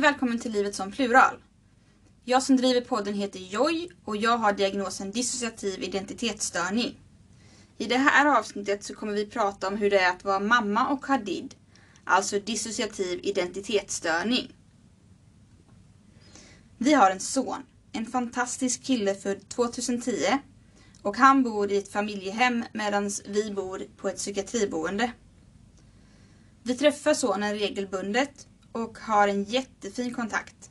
Hej välkommen till Livet som plural. Jag som driver podden heter Joy och jag har diagnosen dissociativ identitetsstörning. I det här avsnittet så kommer vi prata om hur det är att vara mamma och ha DID, alltså dissociativ identitetsstörning. Vi har en son, en fantastisk kille född 2010 och han bor i ett familjehem medan vi bor på ett psykiatriboende. Vi träffar sonen regelbundet och har en jättefin kontakt.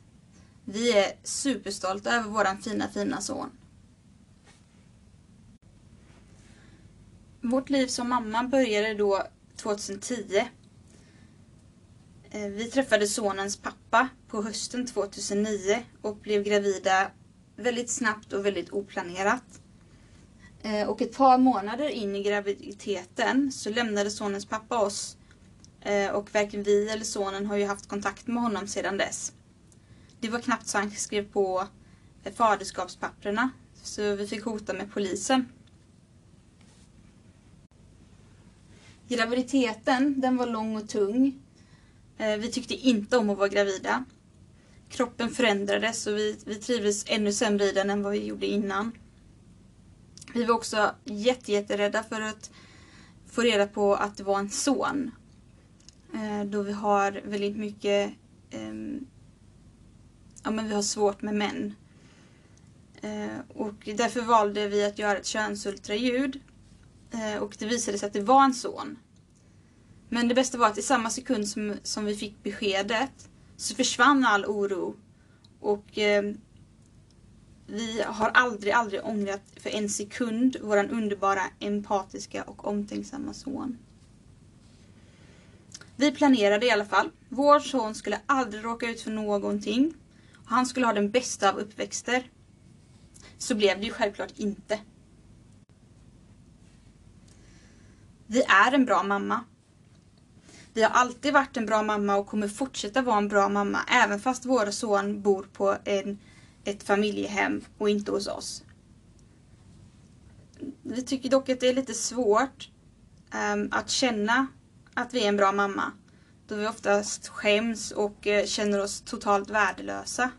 Vi är superstolta över våran fina, fina son. Vårt liv som mamma började då 2010. Eh, vi träffade sonens pappa på hösten 2009 och blev gravida väldigt snabbt och väldigt oplanerat. Eh, och ett par månader in i graviditeten så lämnade sonens pappa oss Eh, och varken vi eller sonen har ju haft kontakt med honom sedan dess. Det var knappt så han skrev på eh, faderskapspapperna så vi fick hota med polisen. Graviditeten den var lång och tung. Eh, vi tyckte inte om att vara gravida. Kroppen förändrades och vi, vi trivdes ännu sämre i den än vad vi gjorde innan. Vi var också jätterädda för att få reda på att det var en son Eh, då vi har väldigt mycket ehm, ja, men vi har svårt med män. Eh, och därför valde vi att göra ett könsultraljud. Eh, och det visade sig att det var en son. Men det bästa var att i samma sekund som, som vi fick beskedet så försvann all oro. Och eh, vi har aldrig, aldrig ångrat för en sekund våran underbara, empatiska och omtänksamma son. Vi planerade i alla fall. Vår son skulle aldrig råka ut för någonting. Han skulle ha den bästa av uppväxter. Så blev det ju självklart inte. Vi är en bra mamma. Vi har alltid varit en bra mamma och kommer fortsätta vara en bra mamma även fast vår son bor på en, ett familjehem och inte hos oss. Vi tycker dock att det är lite svårt um, att känna att vi är en bra mamma. Då vi oftast skäms och eh, känner oss totalt värdelösa.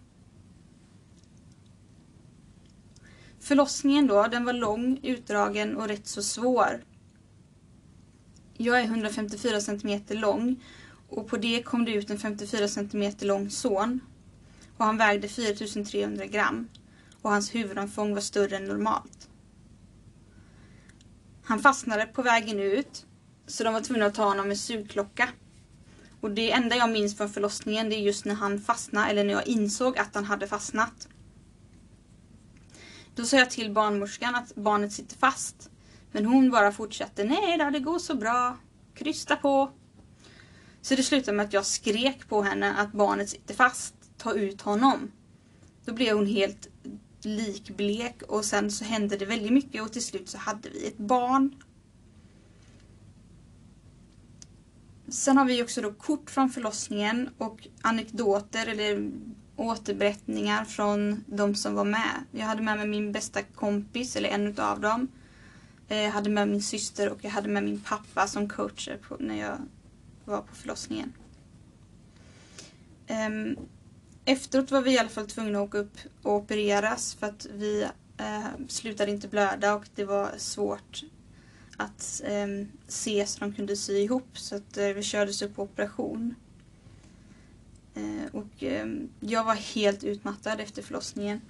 Förlossningen då, den var lång, utdragen och rätt så svår. Jag är 154 cm lång och på det kom det ut en 54 cm lång son. Och han vägde 4300 gram och hans huvudomfång var större än normalt. Han fastnade på vägen ut så de var tvungna att ta honom med sugklocka. Och det enda jag minns från förlossningen det är just när han fastnade eller när jag insåg att han hade fastnat. Då sa jag till barnmorskan att barnet sitter fast. Men hon bara fortsatte. Nej då, det går så bra. Krysta på. Så det slutade med att jag skrek på henne att barnet sitter fast. Ta ut honom. Då blev hon helt likblek och sen så hände det väldigt mycket och till slut så hade vi ett barn Sen har vi också då kort från förlossningen och anekdoter eller återberättningar från de som var med. Jag hade med mig min bästa kompis, eller en utav dem. Jag hade med min syster och jag hade med min pappa som coacher på, när jag var på förlossningen. Ehm, efteråt var vi i alla fall tvungna att åka upp och opereras för att vi eh, slutade inte blöda och det var svårt att eh, se så de kunde sy ihop så att eh, vi kördes upp på operation. Eh, och eh, jag var helt utmattad efter förlossningen.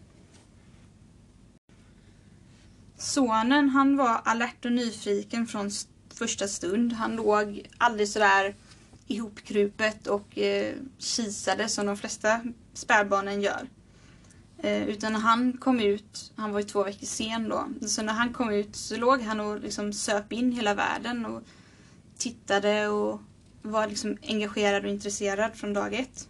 Sonen han var alert och nyfiken från första stund. Han låg aldrig sådär ihopkrupet och eh, kisade som de flesta spädbarnen gör. Eh, utan när han kom ut, han var ju två veckor sen då, så när han kom ut så låg han och liksom söp in hela världen och tittade och var liksom engagerad och intresserad från dag ett.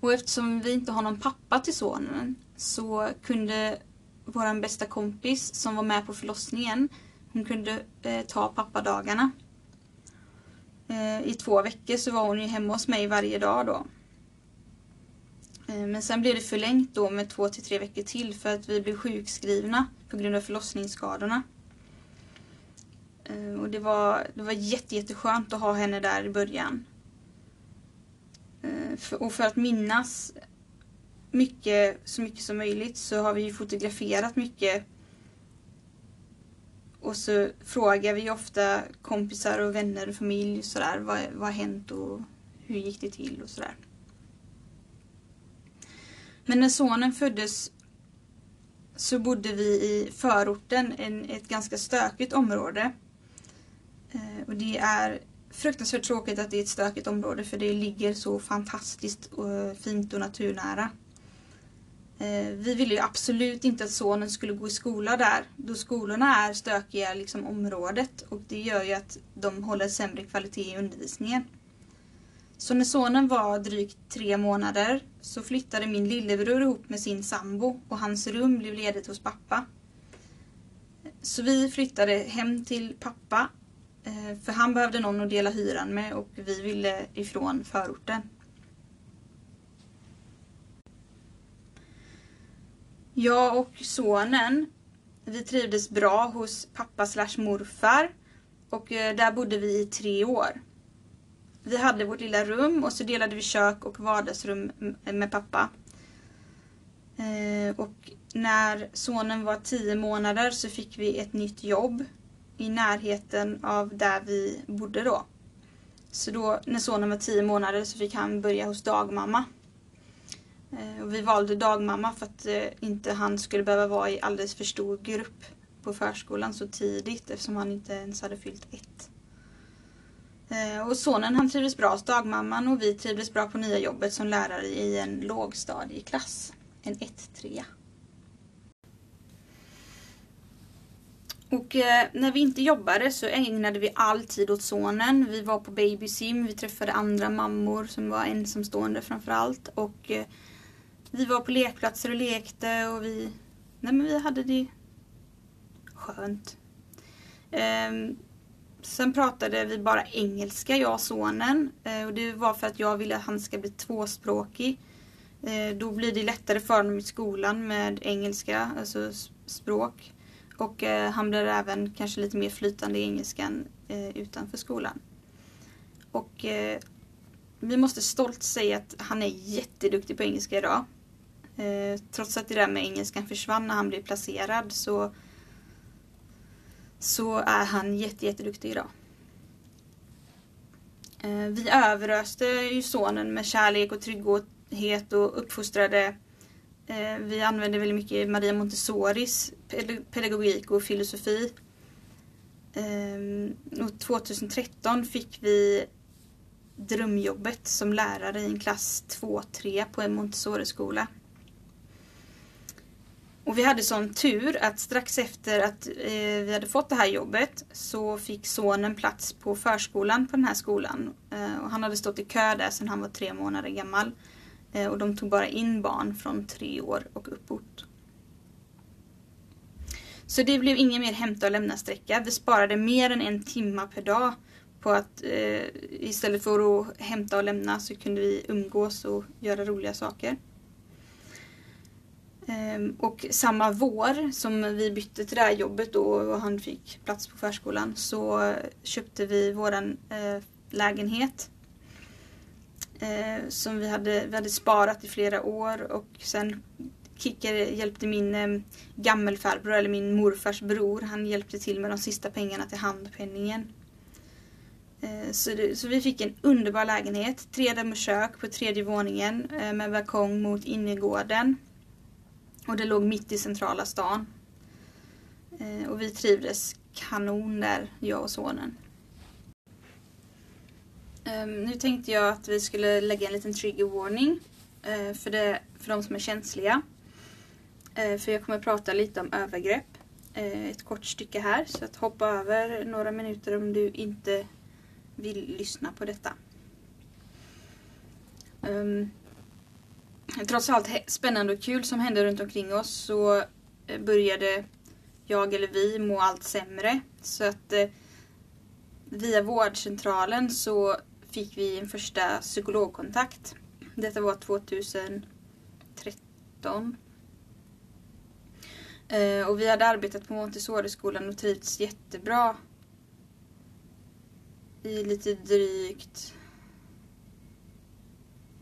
Och eftersom vi inte har någon pappa till sonen så kunde vår bästa kompis som var med på förlossningen, hon kunde eh, ta pappadagarna. Eh, I två veckor så var hon ju hemma hos mig varje dag då. Eh, men sen blev det förlängt då med två till tre veckor till för att vi blev sjukskrivna på grund av förlossningsskadorna. Eh, och det var, det var jätte, jätteskönt att ha henne där i början. Eh, och för att minnas mycket, så mycket som möjligt så har vi fotograferat mycket. Och så frågar vi ofta kompisar och vänner och familj sådär, vad, vad har hänt och hur gick det till och sådär. Men när sonen föddes så bodde vi i förorten, en, ett ganska stökigt område. Eh, och det är fruktansvärt tråkigt att det är ett stökigt område för det ligger så fantastiskt och fint och naturnära. Eh, vi ville ju absolut inte att sonen skulle gå i skola där då skolorna är stökiga liksom området och det gör ju att de håller sämre kvalitet i undervisningen. Så när sonen var drygt tre månader så flyttade min lillebror ihop med sin sambo och hans rum blev ledigt hos pappa. Så vi flyttade hem till pappa eh, för han behövde någon att dela hyran med och vi ville ifrån förorten. Jag och sonen vi trivdes bra hos pappa slash morfar och eh, där bodde vi i tre år. Vi hade vårt lilla rum och så delade vi kök och vardagsrum med pappa. Eh, och när sonen var tio månader så fick vi ett nytt jobb i närheten av där vi bodde då. Så då när sonen var tio månader så fick han börja hos dagmamma. Eh, och vi valde dagmamma för att eh, inte han skulle behöva vara i alldeles för stor grupp på förskolan så tidigt eftersom han inte ens hade fyllt ett. Eh, och sonen han trivdes bra hos dagmamman och vi trivdes bra på nya jobbet som lärare i en lågstadieklass. En 1-3. Och eh, när vi inte jobbade så ägnade vi all tid åt sonen. Vi var på babysim, vi träffade andra mammor som var ensamstående framförallt. Och eh, vi var på lekplatser och lekte och vi, nej men vi hade det skönt. Ehm, sen pratade vi bara engelska, jag och sonen. Eh, och det var för att jag ville att han ska bli tvåspråkig. Eh, då blir det lättare för honom i skolan med engelska, alltså språk. Och eh, han blir även kanske lite mer flytande i engelskan utanför skolan. Och vi måste stolt säga att han är jätteduktig på engelska idag. Trots att det där med engelskan försvann när han blev placerad så, så är han jätte, jätteduktig idag. Eh, vi överöste ju sonen med kärlek och trygghet och uppfostrade eh, vi använde väldigt mycket Maria Montessoris pedagogik och filosofi. Eh, och 2013 fick vi drömjobbet som lärare i en klass 2-3 på en Montessori-skola. Och vi hade sån tur att strax efter att eh, vi hade fått det här jobbet så fick sonen plats på förskolan på den här skolan. Eh, och han hade stått i kö där sedan han var tre månader gammal. Eh, och de tog bara in barn från tre år och uppåt. Så det blev ingen mer hämta och lämna sträcka. Vi sparade mer än en timme per dag på att eh, istället för att hämta och lämna så kunde vi umgås och göra roliga saker. Ehm, och samma vår som vi bytte till det här jobbet då och han fick plats på förskolan så köpte vi våran eh, lägenhet. Ehm, som vi hade, vi hade sparat i flera år och sen Kicker hjälpte min ehm, gammelfarbror, eller min morfars bror, han hjälpte till med de sista pengarna till handpenningen. Så, det, så, vi fick en underbar lägenhet, tre rum och kök på tredje våningen eh, med balkong mot innergården. Och det låg mitt i centrala stan. Eh, och vi trivdes kanon där, jag och sonen. Ehm, nu tänkte jag att vi skulle lägga en liten trigger warning eh, för, det, för de som är känsliga. Eh, för jag kommer att prata lite om övergrepp. Ett kort stycke här, så att hoppa över några minuter om du inte vill lyssna på detta. Ehm, Trots allt spännande och kul som hände runt omkring oss så eh, började jag eller vi må allt sämre. Så att eh, via vårdcentralen så fick vi en första psykologkontakt. Detta var 2013. Eh, och vi hade arbetat på Montessori-skolan och trivts jättebra i lite drygt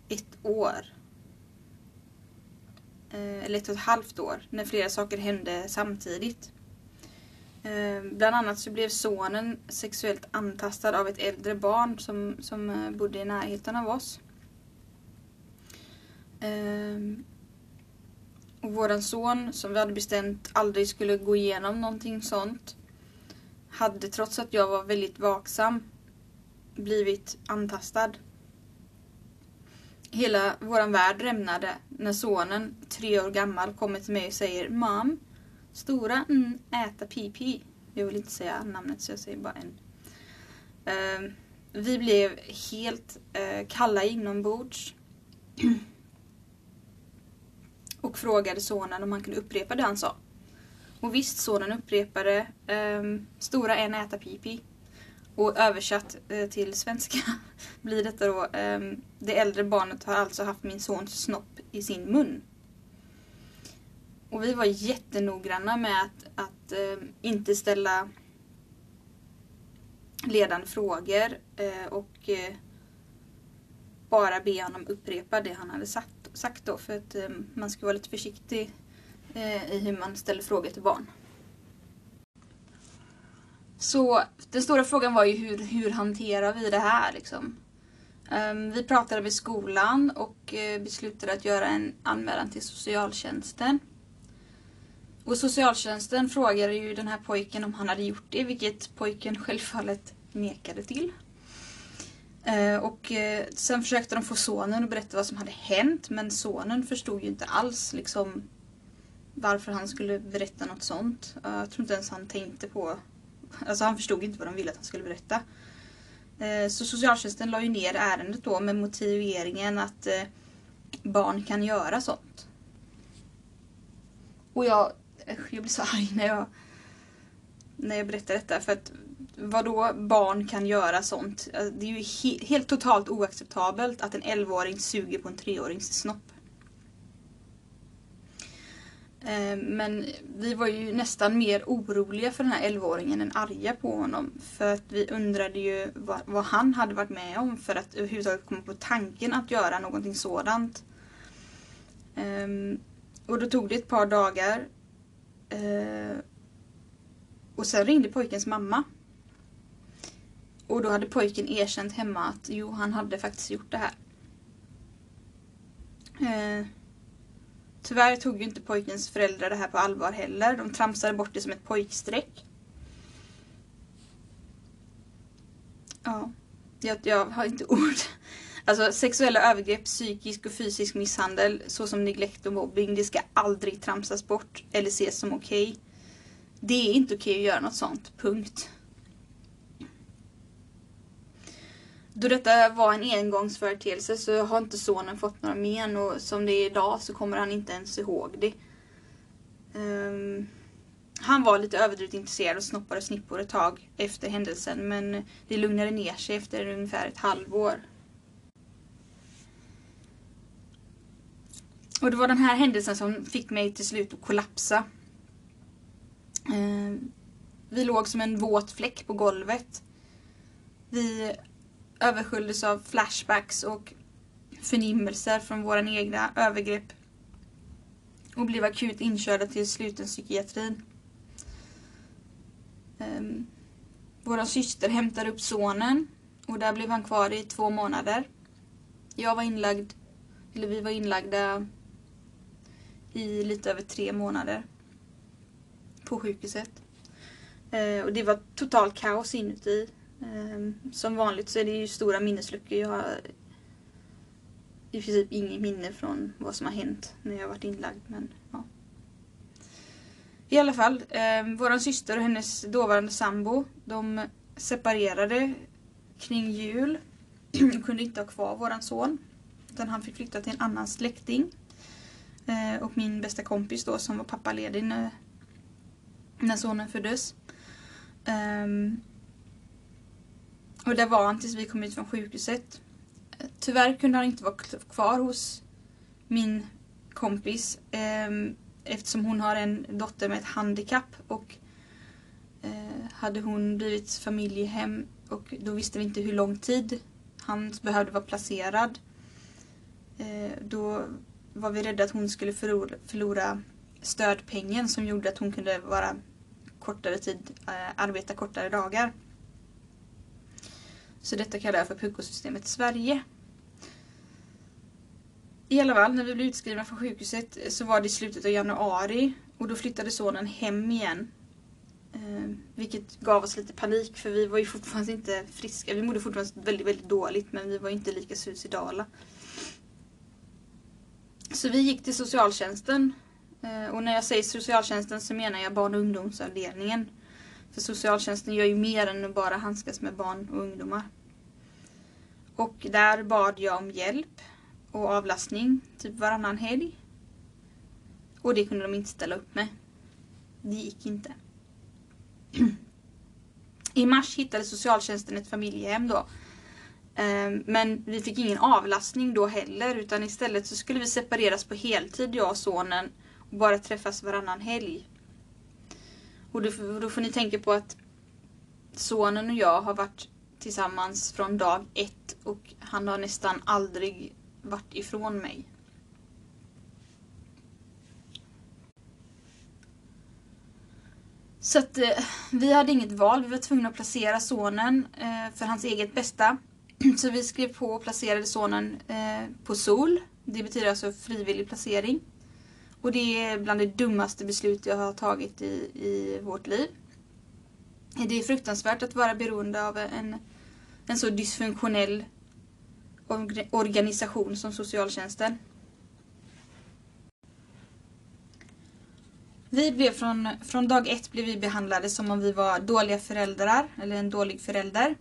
ett år. Eh, eller ett och ett halvt år när flera saker hände samtidigt. Eh, bland annat så blev sonen sexuellt antastad av ett äldre barn som, som eh, bodde i närheten av oss. Ehm, och våran son, som vi hade bestämt aldrig skulle gå igenom någonting sånt, hade trots att jag var väldigt vaksam blivit antastad. Hela våran värld rämnade när sonen, tre år gammal, kommer till mig och säger Mam, stora N äta pipi. Jag vill inte säga namnet så jag säger bara en. Uh, ehm, vi blev helt uh, kalla inombords. och frågade sonen om han kunde upprepa det han sa. Och visst, sonen upprepade um, stora en äta pipi. Och översatt eh, till svenska blir detta då ehm, det äldre barnet har alltså haft min sons snopp i sin mun. Och vi var jättenoggranna med att, att ehm, inte ställa ledande frågor eh, och eh, bara be honom upprepa det han hade sagt, sagt då för att ehm, man ska vara lite försiktig i hur man ställer frågor till barn. Så den stora frågan var ju hur, hur hanterar vi det här liksom? Um, vi pratade med skolan och uh, beslutade att göra en anmälan till socialtjänsten. Och socialtjänsten frågade ju den här pojken om han hade gjort det, vilket pojken självfallet nekade till. Uh, och uh, sen försökte de få sonen att berätta vad som hade hänt, men sonen förstod ju inte alls liksom varför han skulle berätta något sånt. jag tror inte ens han tänkte på... Alltså han förstod inte vad de ville att han skulle berätta. Eh, så socialtjänsten la ju ner ärendet då med motiveringen att eh, barn kan göra sånt. Och jag, eh, jag blir så arg när jag, när jag berättar detta för att vadå barn kan göra sånt? Det är ju he helt totalt oacceptabelt att en 11-åring suger på en 3-årings snopp. Eh, men vi var ju nästan mer oroliga för den här 11-åringen än arga på honom. För att vi undrade ju vad, vad, han hade varit med om för att överhuvudtaget komma på tanken att göra någonting sådant. Um, och då tog det ett par dagar. Uh, och sen ringde pojkens mamma. Och då hade pojken erkänt hemma att jo, han hade faktiskt gjort det här. Uh, Tyvärr tog ju inte pojkens föräldrar det här på allvar heller. De tramsade bort det som ett pojkstreck. Ja, jag, jag har inte ord. Alltså sexuella övergrepp, psykisk och fysisk misshandel såsom neglekt och mobbing, det ska aldrig tramsas bort eller ses som okej. Okay. Det är inte okej okay att göra något sånt, punkt. Då detta var en engångsföreteelse så har inte sonen fått några men och som det är idag så kommer han inte ens ihåg det. Um, han var lite överdrivet intresserad och snoppade snippor ett tag efter händelsen men det lugnade ner sig efter ungefär ett halvår. Och det var den här händelsen som fick mig till slut att kollapsa. Um, vi låg som en våt fläck på golvet. Vi översköljdes av flashbacks och förnimmelser från våra egna övergrepp och blev akut inkörda till sluten psykiatrin. Um, syster hämtade upp sonen och där blev han kvar i två månader. Jag var inlagd, eller vi var inlagda i lite över tre månader på sjukhuset. Uh, och det var totalt kaos inuti. Ehm, som vanligt så är det ju stora minnesluckor. Jag har i princip inget minne från vad som har hänt när jag varit inlagd. Men, ja. I alla fall, eh, våran syster och hennes dåvarande sambo, de separerade kring jul. De kunde inte ha kvar våran son. Utan han fick flytta till en annan släkting. Eh, och min bästa kompis då som var pappaledig när, när sonen föddes. Eh, och där var han tills vi kom ut från sjukhuset. Eh, tyvärr kunde han inte vara kvar hos min kompis ehm, eftersom hon har en dotter med ett handikapp och eh, hade hon blivit familjehem och då visste vi inte hur lång tid han behövde vara placerad. Eh, då var vi rädda att hon skulle förlora, förlora stödpengen som gjorde att hon kunde vara kortare tid, eh, arbeta kortare dagar. Så detta kallar jag för PUKO-systemet Sverige. I alla fall, när vi blev utskrivna från sjukhuset så var det i slutet av januari och då flyttade sonen hem igen. Eh, vilket gav oss lite panik för vi var ju fortfarande inte friska. Vi mådde fortfarande väldigt, väldigt dåligt men vi var inte lika suicidala. Så vi gick till socialtjänsten. Eh, och när jag säger socialtjänsten så menar jag barn och ungdomsavdelningen. För socialtjänsten gör ju mer än att bara handskas med barn och ungdomar. Och där bad jag om hjälp och avlastning typ varannan helg. Och det kunde de inte ställa upp med. Det gick inte. I mars hittade socialtjänsten ett familjehem då. Ehm, men vi fick ingen avlastning då heller utan istället så skulle vi separeras på heltid jag och sonen och bara träffas varannan helg. Och då, då får ni tänka på att sonen och jag har varit tillsammans från dag ett och han har nästan aldrig varit ifrån mig. Så att eh, vi hade inget val. Vi var tvungna att placera sonen eh, för hans eget bästa. Så vi skrev på och placerade sonen eh, på SOL. Det betyder alltså frivillig placering. Och det är bland det dummaste beslut jag har tagit i, i vårt liv. Det är fruktansvärt att vara beroende av en, en så dysfunktionell organisation som socialtjänsten. Vi blev från, från dag ett blev vi behandlade som om vi var dåliga föräldrar, eller en dålig förälder.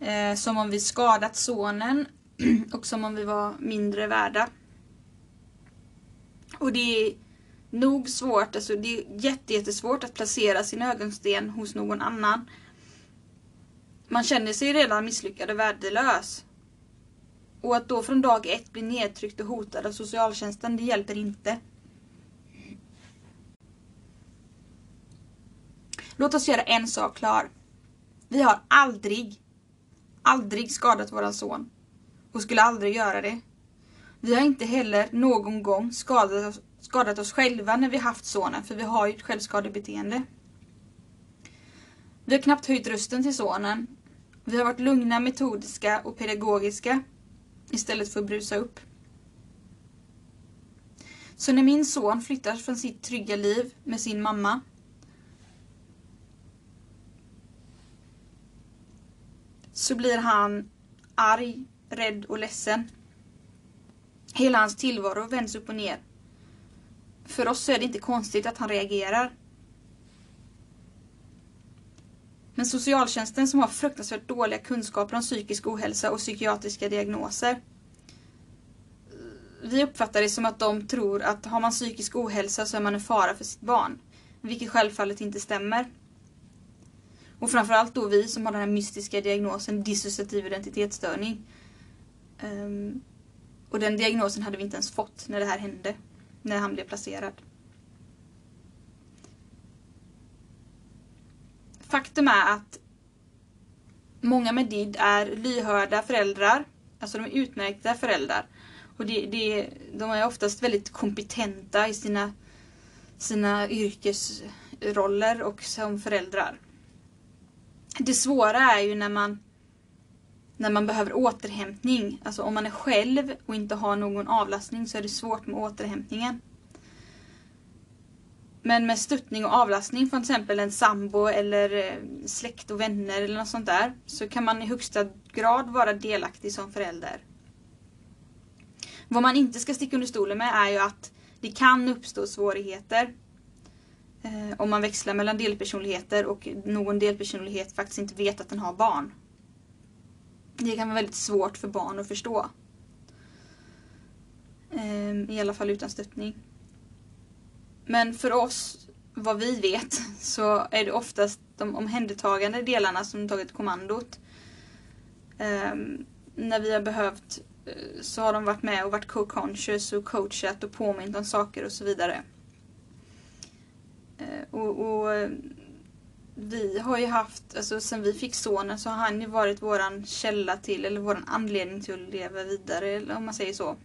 Eh, som om vi skadat sonen och som om vi var mindre värda. Och det är nog svårt, alltså det är jättesvårt att placera sin ögonsten hos någon annan. Man känner sig redan misslyckad och värdelös. Och att då från dag ett bli nedtryckt och hotad av socialtjänsten, det hjälper inte. Låt oss göra en sak klar. Vi har aldrig, aldrig skadat våran son. Och skulle aldrig göra det. Vi har inte heller någon gång skadat oss, skadat oss själva när vi haft sonen, för vi har ju ett självskadebeteende. Vi har knappt höjt rösten till sonen. Vi har varit lugna, metodiska och pedagogiska istället för att brusa upp. Så när min son flyttar från sitt trygga liv med sin mamma så blir han arg, rädd och ledsen. Hela hans tillvaro vänds upp och ner. För oss är det inte konstigt att han reagerar. Men socialtjänsten som har fruktansvärt dåliga kunskaper om psykisk ohälsa och psykiatriska diagnoser. Vi uppfattar det som att de tror att har man psykisk ohälsa så är man en fara för sitt barn. Vilket självfallet inte stämmer. Och framförallt då vi som har den här mystiska diagnosen dissociativ identitetsstörning. Um, och den diagnosen hade vi inte ens fått när det här hände. När han blev placerad. Faktum är att många med DID är lyhörda föräldrar. Alltså de är utmärkta föräldrar. Och det, det, de är oftast väldigt kompetenta i sina, sina yrkesroller och som föräldrar. Det svåra är ju när man när man behöver återhämtning. Alltså om man är själv och inte har någon avlastning så är det svårt med återhämtningen. Men med stöttning och avlastning från till exempel en sambo eller eh, släkt och vänner eller något sånt där så kan man i högsta grad vara delaktig som förälder. Vad man inte ska sticka under stolen med är ju att det kan uppstå svårigheter eh, om man växlar mellan delpersonligheter och någon delpersonlighet faktiskt inte vet att den har barn. Det kan vara väldigt svårt för barn att förstå. Ehm, I alla fall utan stöttning. Men för oss, vad vi vet, så är det oftast de omhändertagande delarna som tagit kommandot. Ehm, när vi har behövt eh, så har de varit med och varit co-conscious och coachat och påmint om saker och så vidare. Eh, och, och, vi har ju haft, alltså sen vi fick sonen så har han ju varit våran källa till, eller våran anledning till att leva vidare, eller om man säger så.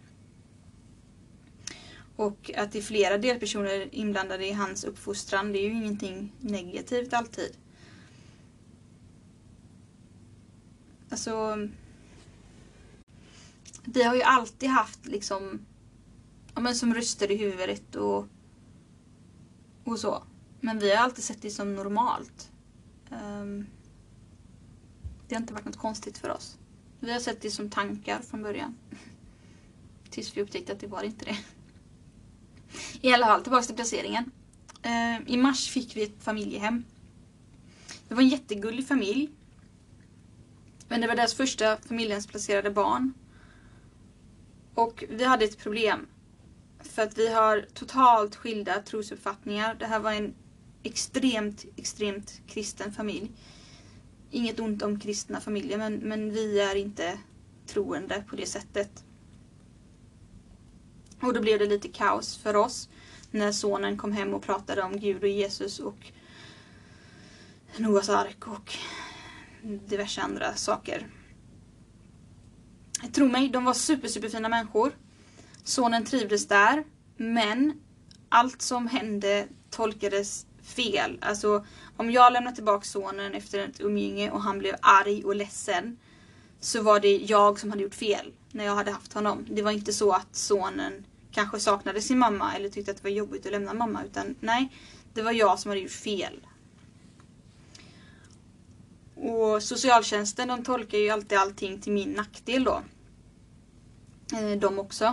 Och att det är flera delpersoner inblandade i hans uppfostran, det är ju ingenting negativt alltid. Alltså... Vi har ju alltid haft liksom... Ja men som röster i huvudet och... Och så. Men vi har alltid sett det som normalt. Um, det har inte varit något konstigt för oss. Vi har sett det som tankar från början. Tills vi upptäckte att det var inte det. I alla fall, tillbaka till placeringen. Uh, I mars fick vi ett familjehem. Det var en jättegullig familj. Men det var deras första familjehemsplacerade barn. Och vi hade ett problem. För att vi har totalt skilda trosuppfattningar. Det här var en extremt, extremt kristen familj. Inget ont om kristna familjer men, men vi är inte troende på det sättet. Och då blev det lite kaos för oss när sonen kom hem och pratade om Gud och Jesus och Noas ark och diverse andra saker. Tro mig, de var super, superfina människor. Sonen trivdes där, men allt som hände tolkades fel. Alltså om jag lämnar tillbaka sonen efter ett umgänge och han blev arg och ledsen så var det jag som hade gjort fel när jag hade haft honom. Det var inte så att sonen kanske saknade sin mamma eller tyckte att det var jobbigt att lämna mamma utan nej, det var jag som hade gjort fel. Och socialtjänsten de tolkar ju alltid allting till min nackdel då. Eh, de också.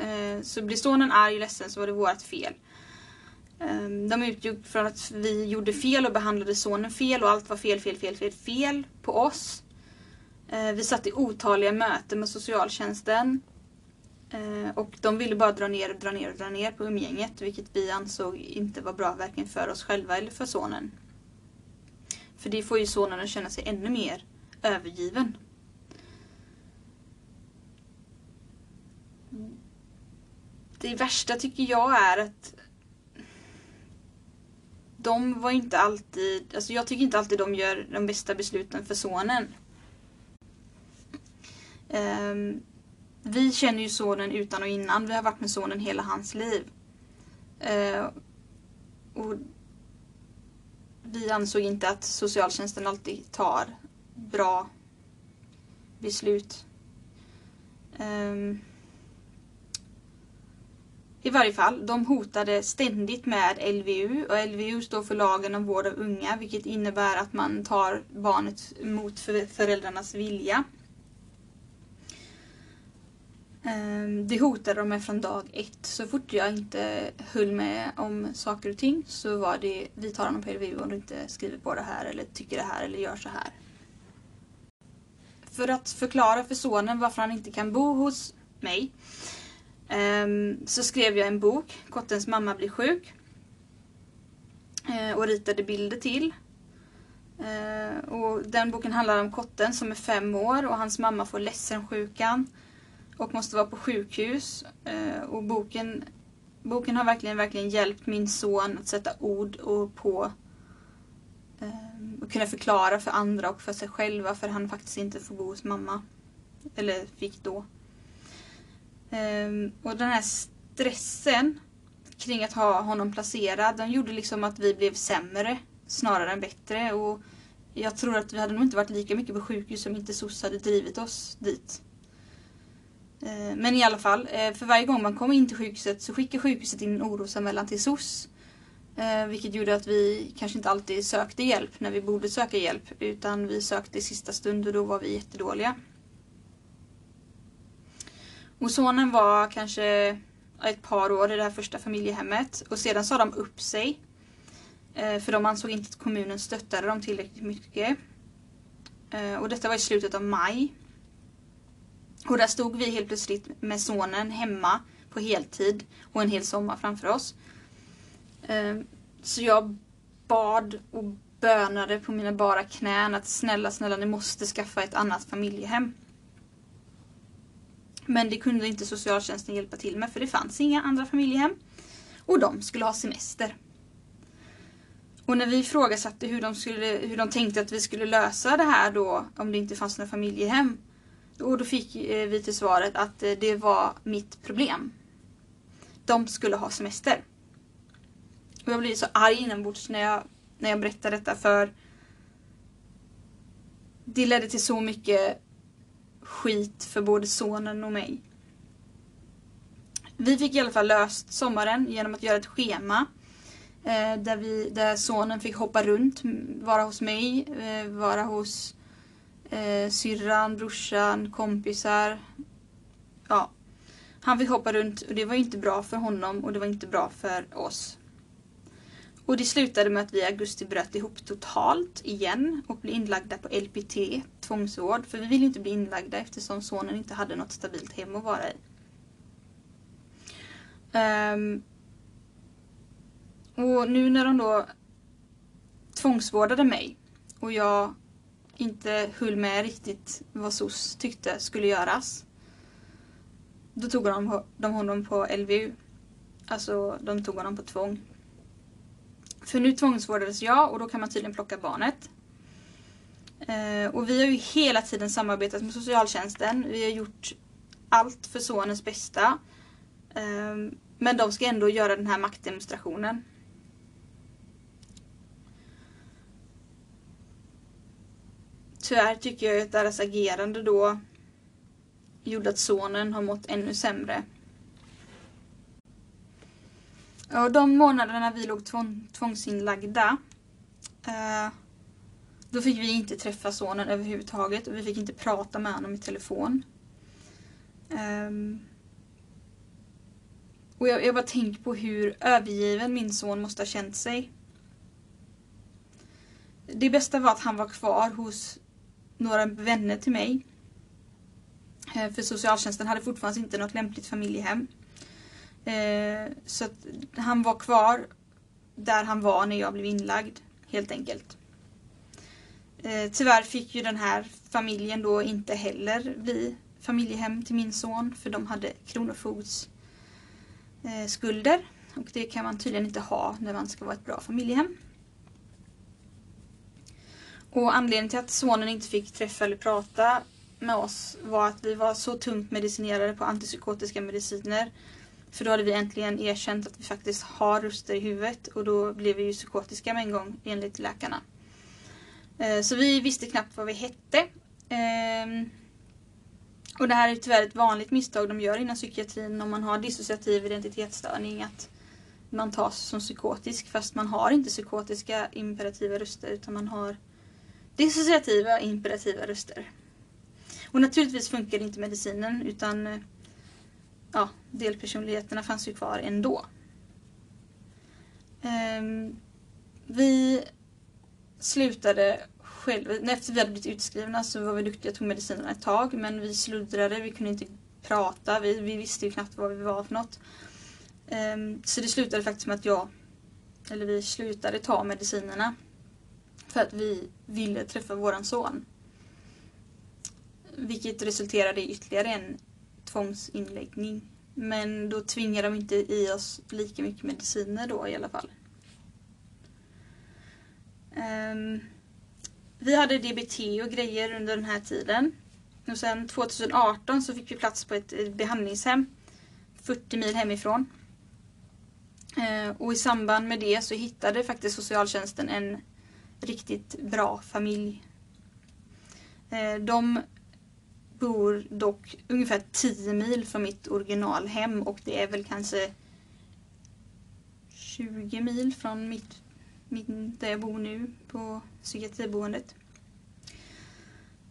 Eh, så blir sonen arg och ledsen så var det vårt fel. Ehm, de utgick från att vi gjorde fel och behandlade sonen fel och allt var fel, fel, fel, fel, fel på oss. Ehm, vi satt i otaliga möten med socialtjänsten. Ehm, och de ville bara dra ner och dra ner och dra ner på umgänget vilket vi ansåg inte var bra varken för oss själva eller för sonen. För det får ju sonen att känna sig ännu mer övergiven. Det värsta tycker jag är att de var inte alltid, alltså jag tycker inte alltid de gör de bästa besluten för sonen. Um, vi känner ju sonen utan och innan. Vi har varit med sonen hela hans liv. Uh, och vi ansåg inte att socialtjänsten alltid tar bra beslut. Um, i varje fall, de hotade ständigt med LVU och LVU står för lagen om vård av unga vilket innebär att man tar barnet mot föräldrarnas vilja. Ehm, det hotade de med från dag ett. Så fort jag inte höll med om saker och ting så var det vi tar honom på LVU om du inte skriver på det här eller tycker det här eller gör så här. För att förklara för sonen varför han inte kan bo hos mig Ehm, så skrev jag en bok, Kottens mamma blir sjuk. Eh, och ritade bilder till. Eh, och den boken handlar om Kotten som är fem år och hans mamma får ledsensjukan och måste vara på sjukhus. Eh, och boken, boken har verkligen, verkligen hjälpt min son att sätta ord och på ehm, och kunna förklara för andra och för sig själva för han faktiskt inte får bo hos mamma. Eller fick då. Ehm, och den här stressen kring att ha honom placerad, den gjorde liksom att vi blev sämre snarare än bättre. Och jag tror att vi hade nog inte varit lika mycket på sjukhus om inte SOS hade drivit oss dit. Ehm, men i alla fall, eh, för varje gång man kom in till sjukhuset så skickade sjukhuset in en orosanmälan till SOS. Ehm, vilket gjorde att vi kanske inte alltid sökte hjälp när vi borde söka hjälp. Utan vi sökte i sista stund och då var vi jättedåliga. Och sonen var kanske ett par år i det här första familjehemmet och sedan sa de upp sig. Eh, för de ansåg inte att kommunen stöttade dem tillräckligt mycket. Eh, och detta var i slutet av maj. Och där stod vi helt plötsligt med sonen hemma på heltid och en hel sommar framför oss. Eh, så jag bad och bönade på mina bara knän att snälla, snälla ni måste skaffa ett annat familjehem. Men det kunde inte socialtjänsten hjälpa till med för det fanns inga andra familjehem. Och de skulle ha semester. Och när vi ifrågasatte hur de, skulle, hur de tänkte att vi skulle lösa det här då om det inte fanns några familjehem. Och då fick eh, vi till svaret att eh, det var mitt problem. de skulle ha semester. Och jag blev så arg inombords när jag, när jag berättade detta för det ledde till så mycket skit för både sonen och mig. Vi fick i alla fall löst sommaren genom att göra ett schema eh, där, vi, där sonen fick hoppa runt, vara hos mig, eh, vara hos eh, syrran, brorsan, kompisar. Ja. Han fick hoppa runt och det var inte bra för honom och det var inte bra för oss. Och det slutade med att vi i augusti bröt ihop totalt igen och blev inlagda på LPT, tvångsvård. För vi ville inte bli inlagda eftersom sonen inte hade något stabilt hem att vara i. Um, och nu när de då tvångsvårdade mig och jag inte höll med riktigt vad SOS tyckte skulle göras. Då tog de, de honom på LVU. Alltså de tog honom på tvång. För nu tvångsvårdades jag och då kan man tydligen plocka barnet. Eh, och vi har ju hela tiden samarbetat med socialtjänsten. Vi har gjort allt för sonens bästa. Eh, men de ska ändå göra den här maktdemonstrationen. Tyvärr tycker jag att deras agerande då gjorde att sonen har mått ännu sämre. Och de månaderna vi låg tvång, tvångsinlagda eh, då fick vi inte träffa sonen överhuvudtaget och vi fick inte prata med honom i telefon. Um, och jag, jag bara tänker på hur övergiven min son måste ha känt sig. Det bästa var att han var kvar hos några vänner till mig. Eh, för socialtjänsten hade fortfarande inte något lämpligt familjehem. Eh, så att han var kvar där han var när jag blev inlagd, helt enkelt. Eh, tyvärr fick ju den här familjen då inte heller bli familjehem till min son för de hade kronofogds eh, skulder och det kan man tydligen inte ha när man ska vara ett bra familjehem. Och anledningen till att sonen inte fick träffa eller prata med oss var att vi var så tungt medicinerade på antipsykotiska mediciner. För då hade vi äntligen erkänt att vi faktiskt har röster i huvudet och då blev vi ju psykotiska med en gång enligt läkarna. Eh, så vi visste knappt vad vi hette. Ehm, och det här är tyvärr ett vanligt misstag de gör inom psykiatrin om man har dissociativ identitetsstörning. Att man tas som psykotisk fast man har inte psykotiska imperativa röster utan man har dissociativa imperativa röster. Och naturligtvis funkar inte medicinen utan eh, ja, delpersonligheterna fanns ju kvar ändå. Um, vi slutade själva, efter vi hade blivit utskrivna så var vi duktiga och tog medicinerna ett tag men vi sluddrade, vi kunde inte prata, vi, vi visste ju knappt vad vi var för något. Um, så det slutade faktiskt med att jag, eller vi slutade ta medicinerna. För att vi ville träffa våran son. Vilket resulterade i ytterligare en tvångsinläggning. Men då tvingar de inte i oss lika mycket mediciner då i alla fall. Um, vi hade DBT och grejer under den här tiden. Och sen 2018 så fick vi plats på ett behandlingshem 40 mil hemifrån. Uh, och i samband med det så hittade faktiskt socialtjänsten en riktigt bra familj. Ehm, de bor dock ungefär 10 mil från mitt originalhem och det är väl kanske 20 mil från mitt, mitt, där jag bor nu på psykiatriboendet.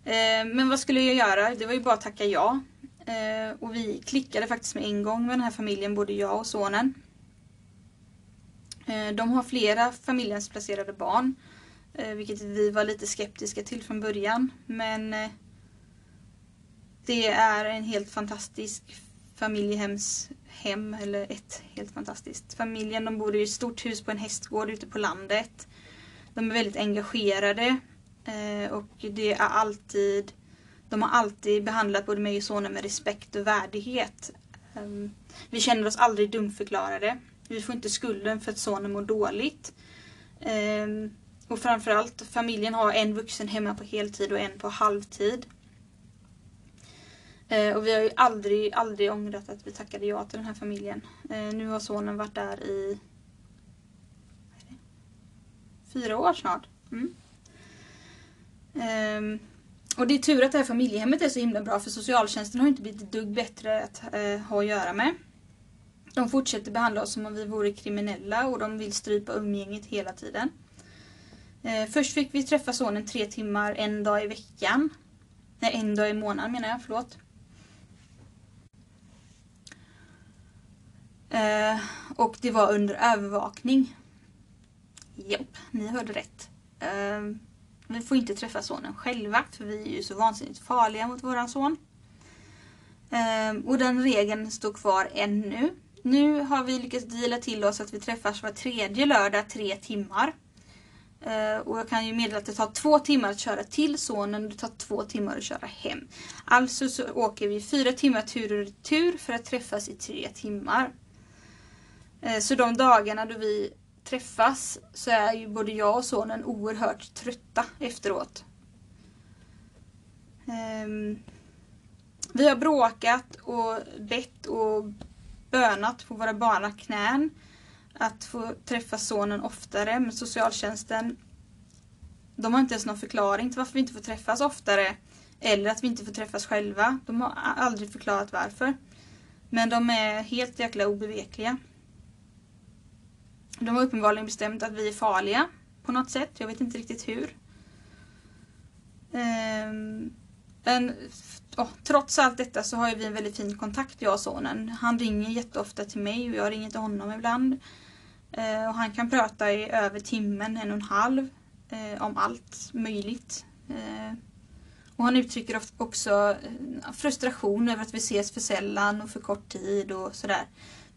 Eh, men vad skulle jag göra? Det var ju bara att tacka ja. Eh, och vi klickade faktiskt med en gång med den här familjen, både jag och sonen. Eh, de har flera familjens placerade barn Eh, vilket vi var lite skeptiska till från början. Men eh, det är en helt fantastisk familjehemshem, eller ett helt fantastiskt. Familjen de bor i ett stort hus på en hästgård ute på landet. De är väldigt engagerade eh, och det är alltid de har alltid behandlat både mig och sonen med respekt och värdighet. Ehm, vi känner oss aldrig dumförklarade. Vi får inte skulden för att sonen mår dåligt. Ehm, och framförallt familjen har en vuxen hemma på heltid och en på halvtid. Eh, och vi har ju aldrig, aldrig ångrat att vi tackade ja till den här familjen. Eh, nu har sonen varit där i fyra år snart. Mm. Um, och det är tur att det här familjehemmet är så himla bra för socialtjänsten har inte blivit ett dugg bättre att uh, ha att göra med. De fortsätter behandla oss som om vi vore kriminella och de vill strypa umgänget hela tiden. Uh, först fick vi träffa sonen tre timmar en dag i veckan. Nej, en dag i månaden menar jag, förlåt. Eh, och det var under övervakning. Japp, ni hörde rätt. Eh, vi får inte träffa sonen själva för vi är ju så vansinnigt farliga mot våran son. Eh, och den regeln står kvar ännu. Nu har vi lyckats dela till oss att vi träffas var tredje lördag tre timmar. Eh, och jag kan ju meddela att det tar två timmar att köra till sonen och det tar två timmar att köra hem. Alltså så åker vi fyra timmar tur och retur för att träffas i tre timmar. Eh, så de dagarna då vi träffas så är ju både jag och sonen oerhört trötta efteråt. Ehm, vi har bråkat och bett och bönat på våra bara knän att få träffa sonen oftare men socialtjänsten de har inte ens någon förklaring till varför vi inte får träffas oftare eller att vi inte får träffas själva. De har aldrig förklarat varför. Men de är helt jäkla obevekliga. De har uppenbarligen bestämt att vi är farliga på något sätt. Jag vet inte riktigt hur. Um, men oh, trots allt detta så har vi en väldigt fin kontakt jag och sonen. Han ringer jätteofta till mig och jag ringer till honom ibland. Uh, och han kan prata i över timmen, en och en halv, uh, om allt möjligt. Uh, och han uttrycker också frustration över att vi ses för sällan och för kort tid och sådär.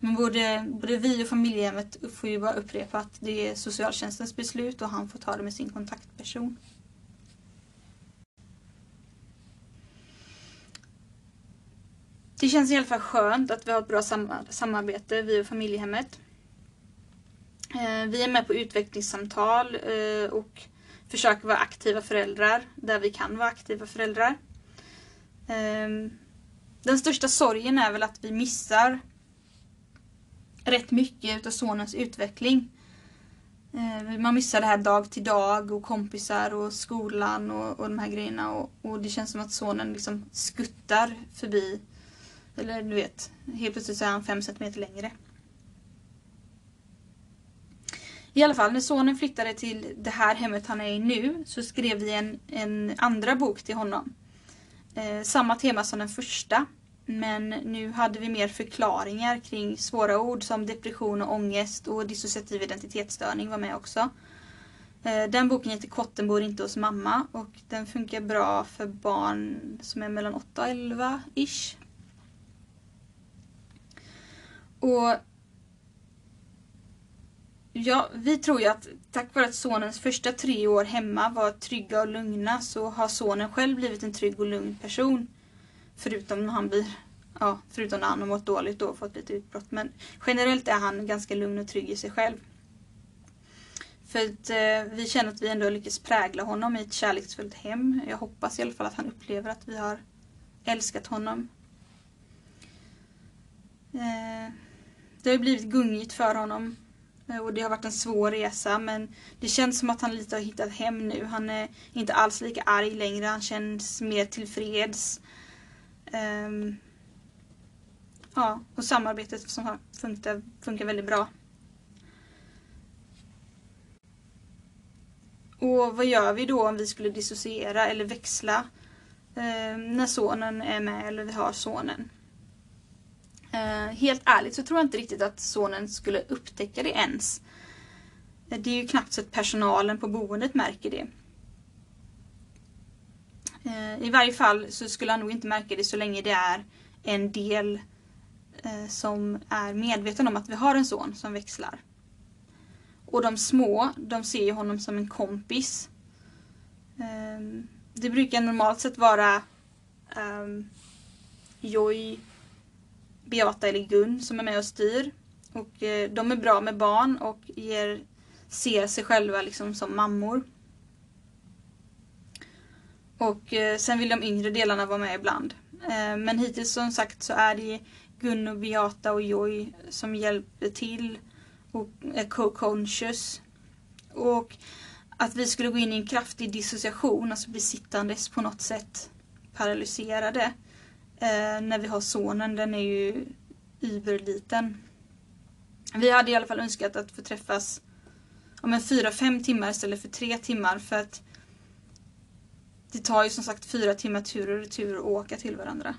Men både, både vi och familjehemmet får ju bara upprepa att det är socialtjänstens beslut och han får ta det med sin kontaktperson. Det känns i alla fall skönt att vi har ett bra samarbete, vi och familjehemmet. Eh, vi är med på utvecklingssamtal eh, och försöker vara aktiva föräldrar där vi kan vara aktiva föräldrar. Eh, den största sorgen är väl att vi missar rätt mycket av sonens utveckling. Eh, man missar det här dag till dag och kompisar och skolan och, och de här grejerna och, och, det känns som att sonen liksom skuttar förbi. Eller du vet, helt plötsligt så är han fem centimeter längre. I alla fall, när sonen flyttade till det här hemmet han är i nu så skrev vi en, en andra bok till honom. Eh, samma tema som den första. Men nu hade vi mer förklaringar kring svåra ord som depression och ångest och dissociativ identitetsstörning var med också. Eh, den boken heter Kotten bor inte hos mamma och den funkar bra för barn som är mellan 8 och 11 ish. Och Ja, vi tror ju att tack vare att sonens första tre år hemma var trygga och lugna så har sonen själv blivit en trygg och lugn person. Förutom när han blir, ja, förutom när han har mått dåligt då och fått lite utbrott. Men generellt är han ganska lugn och trygg i sig själv. För att eh, vi känner att vi ändå lyckats prägla honom i ett kärleksfullt hem. Jag hoppas i alla fall att han upplever att vi har älskat honom. Eh, det har blivit gungigt för honom eh, och det har varit en svår resa men det känns som att han lite har hittat hem nu. Han är inte alls lika arg längre, han känns mer tillfreds. Um, ja, och samarbetet som funkar, funkar väldigt bra. Och vad gör vi då om vi skulle dissociera eller växla eh, när sonen är med eller vi har sonen? Eh, helt ärligt så tror jag inte riktigt att sonen skulle upptäcka det ens. Det är ju knappt så att personalen på boendet märker det. Eh, I varje fall så skulle han nog inte märka det så länge det är en del eh, som är medveten om att vi har en son som växlar. Och de små, de ser ju honom som en kompis. Ehm, det brukar normalt sett vara um, Joy, Beata eller Gun som är med och styr. Och eh, de är bra med barn och ger, ser sig själva liksom som mammor. Och eh, sen vill de yngre delarna vara med ibland. Eh, men hittills som sagt så är det Gunno, Beata och Joy som hjälper till och är co-conscious. Och att vi skulle gå in i en kraftig dissociation, alltså bli sittandes på något sätt paralyserade. Eh, när vi har sonen, den är ju überliten. Vi hade i alla fall önskat att få träffas om en fyra, fem timmar istället för tre timmar för att det tar ju som sagt fyra timmar tur och retur att åka till varandra.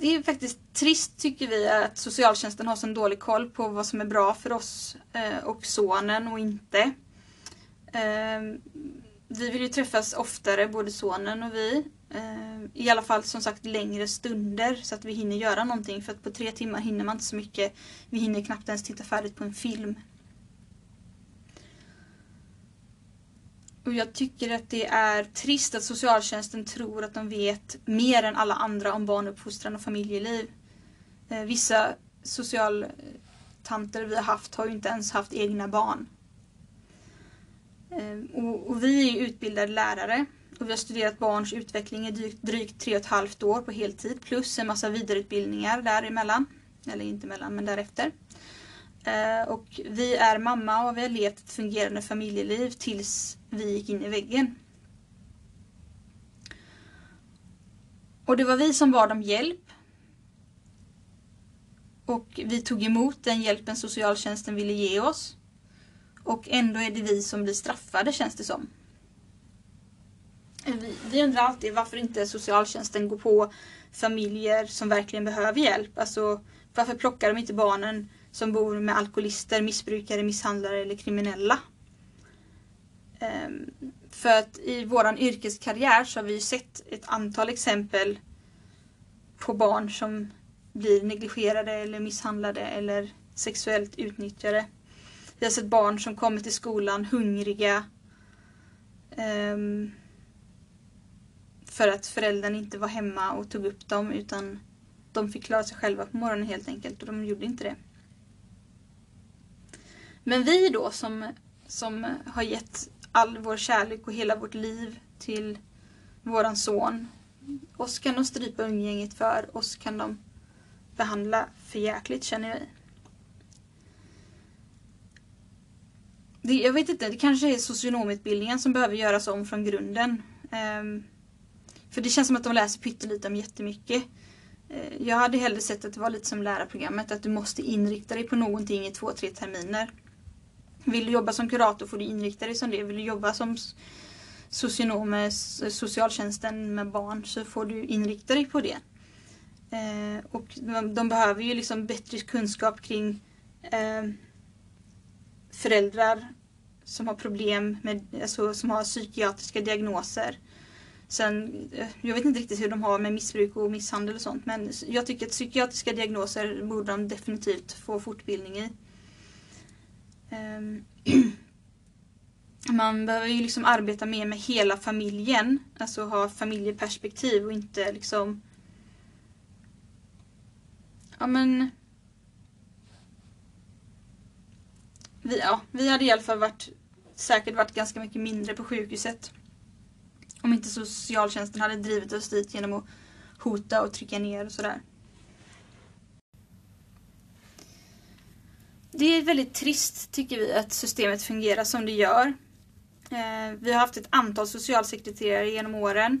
Det är faktiskt trist tycker vi att socialtjänsten har så dålig koll på vad som är bra för oss eh, och sonen och inte. Ehm, vi vill ju träffas oftare, både sonen och vi. Ehm, I alla fall som sagt längre stunder så att vi hinner göra någonting för att på tre timmar hinner man inte så mycket. Vi hinner knappt ens titta färdigt på en film. Och jag tycker att det är trist att socialtjänsten tror att de vet mer än alla andra om barnuppfostran och familjeliv. Eh, vissa socialtanter vi har haft har ju inte ens haft egna barn. Eh, och, vi är utbildade lärare och vi har studerat barns utveckling i drygt, tre och ett halvt år på heltid plus en massa vidareutbildningar däremellan. Eller inte mellan, men därefter. Eh, och vi är mamma och vi har levt ett fungerande familjeliv tills vi gick in i väggen. Och det var vi som bad om hjälp. Och vi tog emot den hjälpen socialtjänsten ville ge oss. Och ändå är det vi som blir straffade känns det som. Vi, vi undrar alltid varför inte socialtjänsten går på familjer som verkligen behöver hjälp. Alltså varför plockar de inte barnen som bor med alkoholister, missbrukare, misshandlare eller kriminella? Ehm, för att i våran yrkeskarriär så har vi sett ett antal exempel på barn som blir negligerade eller misshandlade eller sexuellt utnyttjade. Vi har sett barn som kommer till skolan hungriga. Um, för att föräldern inte var hemma och tog upp dem utan de fick klara sig själva på morgonen helt enkelt och de gjorde inte det. Men vi då som, som har gett all vår kärlek och hela vårt liv till våran son. Oss kan de strypa umgänget för, oss kan de behandla för jäkligt känner jag. Det, jag vet inte, det kanske är socionomutbildningen som behöver göras om från grunden. Um, för det känns som att de läser pyttelite om jättemycket. Uh, jag hade hellre sett att det var lite som lärarprogrammet, att du måste inrikta dig på någonting i två, tre terminer. Vill du jobba som kurator får du inrikta dig som det. Vill du jobba som socionom med socialtjänsten med barn så får du inrikta dig på det. Eh, och de, behöver ju liksom bättre kunskap kring eh, föräldrar som har problem med, alltså, som har psykiatriska diagnoser. Sen, eh, jag vet inte riktigt hur de har med missbruk och misshandel och sånt men jag tycker att psykiatriska diagnoser borde de definitivt få fortbildning i. Ehm, man behöver ju liksom arbeta mer med hela familjen, alltså ha familjeperspektiv och inte liksom Ja men vi, ja, vi hade i alla fall varit, säkert varit ganska mycket mindre på sjukhuset. Om inte socialtjänsten hade drivit oss dit genom att hota och trycka ner och sådär. Det är väldigt trist tycker vi att systemet fungerar som det gör. Eh, vi har haft ett antal socialsekreterare genom åren.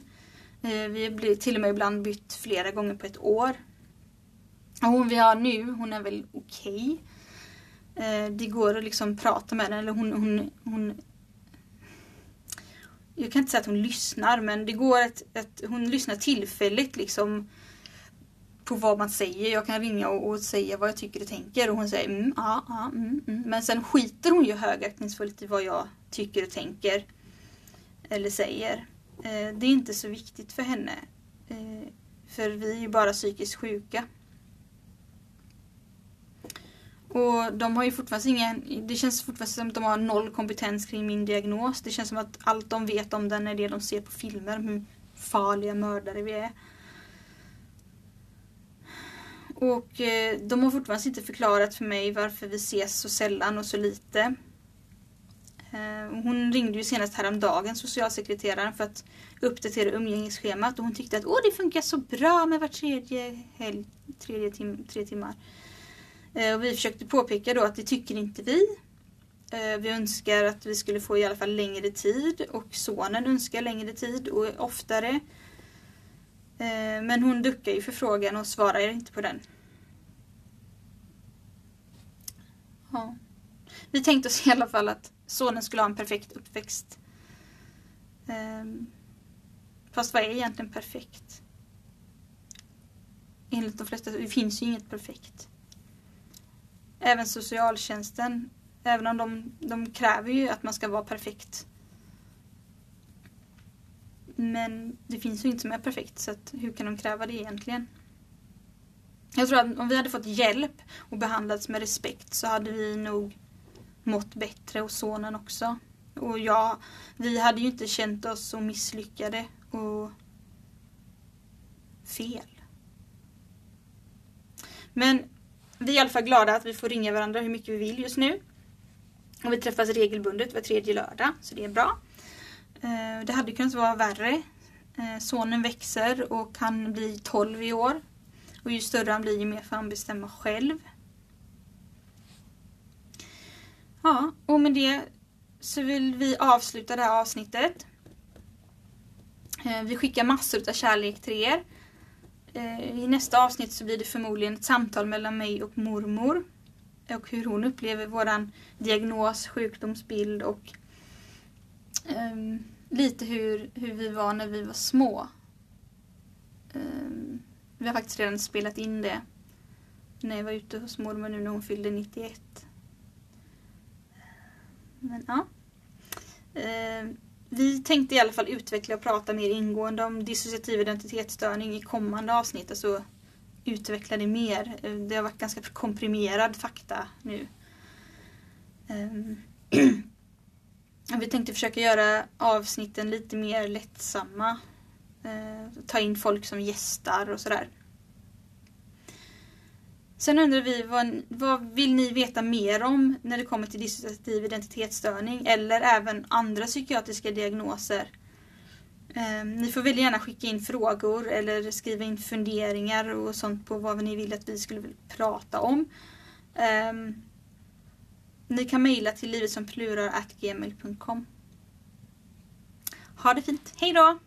Eh, vi har till och med ibland bytt flera gånger på ett år. Och hon vi har nu, hon är väl okej. Okay. Det går att liksom prata med henne. Eller hon, hon, hon jag kan inte säga att hon lyssnar men det går att, att hon lyssnar tillfälligt liksom på vad man säger. Jag kan ringa och, och säga vad jag tycker och tänker och hon säger mm, ja, ja, mm, mm. Men sen skiter hon ju högaktningsfullt i vad jag tycker och tänker. Eller säger. Eh, det är inte så viktigt för henne. Eh, för vi är ju bara psykiskt sjuka. Och de har ju fortfarande ingen, det känns fortfarande som att de har noll kompetens kring min diagnos. Det känns som att allt de vet om den är det de ser på filmer, om hur farliga mördare vi är. Och eh, de har fortfarande inte förklarat för mig varför vi ses så sällan och så lite. Eh, hon ringde ju senast häromdagen, socialsekreteraren, för att uppdatera umgängesschemat och hon tyckte att Åh, det funkar så bra med var tredje helg, tredje tim tre timmar. Eh, och vi försökte påpeka då att det tycker inte vi. Vi önskar att vi skulle få i alla fall längre tid och sonen önskar längre tid och oftare. Eh, men hon duckar ju för frågan och svarar inte på den. Ja. Vi tänkte oss i alla fall att sonen skulle ha en perfekt uppväxt. Ehm, fast vad är egentligen perfekt? Enligt de flesta, det finns ju inget perfekt. Även socialtjänsten, även om de, de kräver ju att man ska vara perfekt. Men det finns ju inget som är perfekt så att hur kan de kräva det egentligen? Jag tror att om vi hade fått hjälp och behandlats med respekt så hade vi nog mått bättre och sonen också. Och ja, vi hade ju inte känt oss så misslyckade och fel. Men vi är i alla fall glada att vi får ringa varandra hur mycket vi vill just nu. Och vi träffas regelbundet var tredje lördag, så det är bra. Eh, det hade kunnat vara värre. Eh, sonen växer och han blir 12 i år. Och ju större han blir ju mer får han bestämma själv. Ja, och med det så vill vi avsluta det här avsnittet. Eh, vi skickar massor av kärlek till er. Eh, I nästa avsnitt så blir det förmodligen ett samtal mellan mig och mormor. Och hur hon upplever våran diagnos, sjukdomsbild och um, lite hur, hur vi var när vi var små. Um, vi har faktiskt redan spelat in det när jag var ute hos mormor nu när hon fyllde 91. Men ja. Eh, vi tänkte i alla fall utveckla och prata mer ingående om dissociativ identitetsstörning i kommande avsnitt. Alltså utveckla det mer. Ehm, det har varit ganska komprimerad fakta nu. Vi tänkte försöka göra avsnitten lite mer lättsamma. Eh, ta in folk som gästar och sådär. Sen undrar vi vad, vad vill ni veta mer om när det kommer till dissociativ identitetsstörning eller även andra psykiatriska diagnoser? Eh, ni får väldigt gärna skicka in frågor eller skriva in funderingar och sånt på vad ni vill att vi skulle prata om. Eh, ni kan mejla till livetsompluralgmail.com Ha det fint, hejdå! då!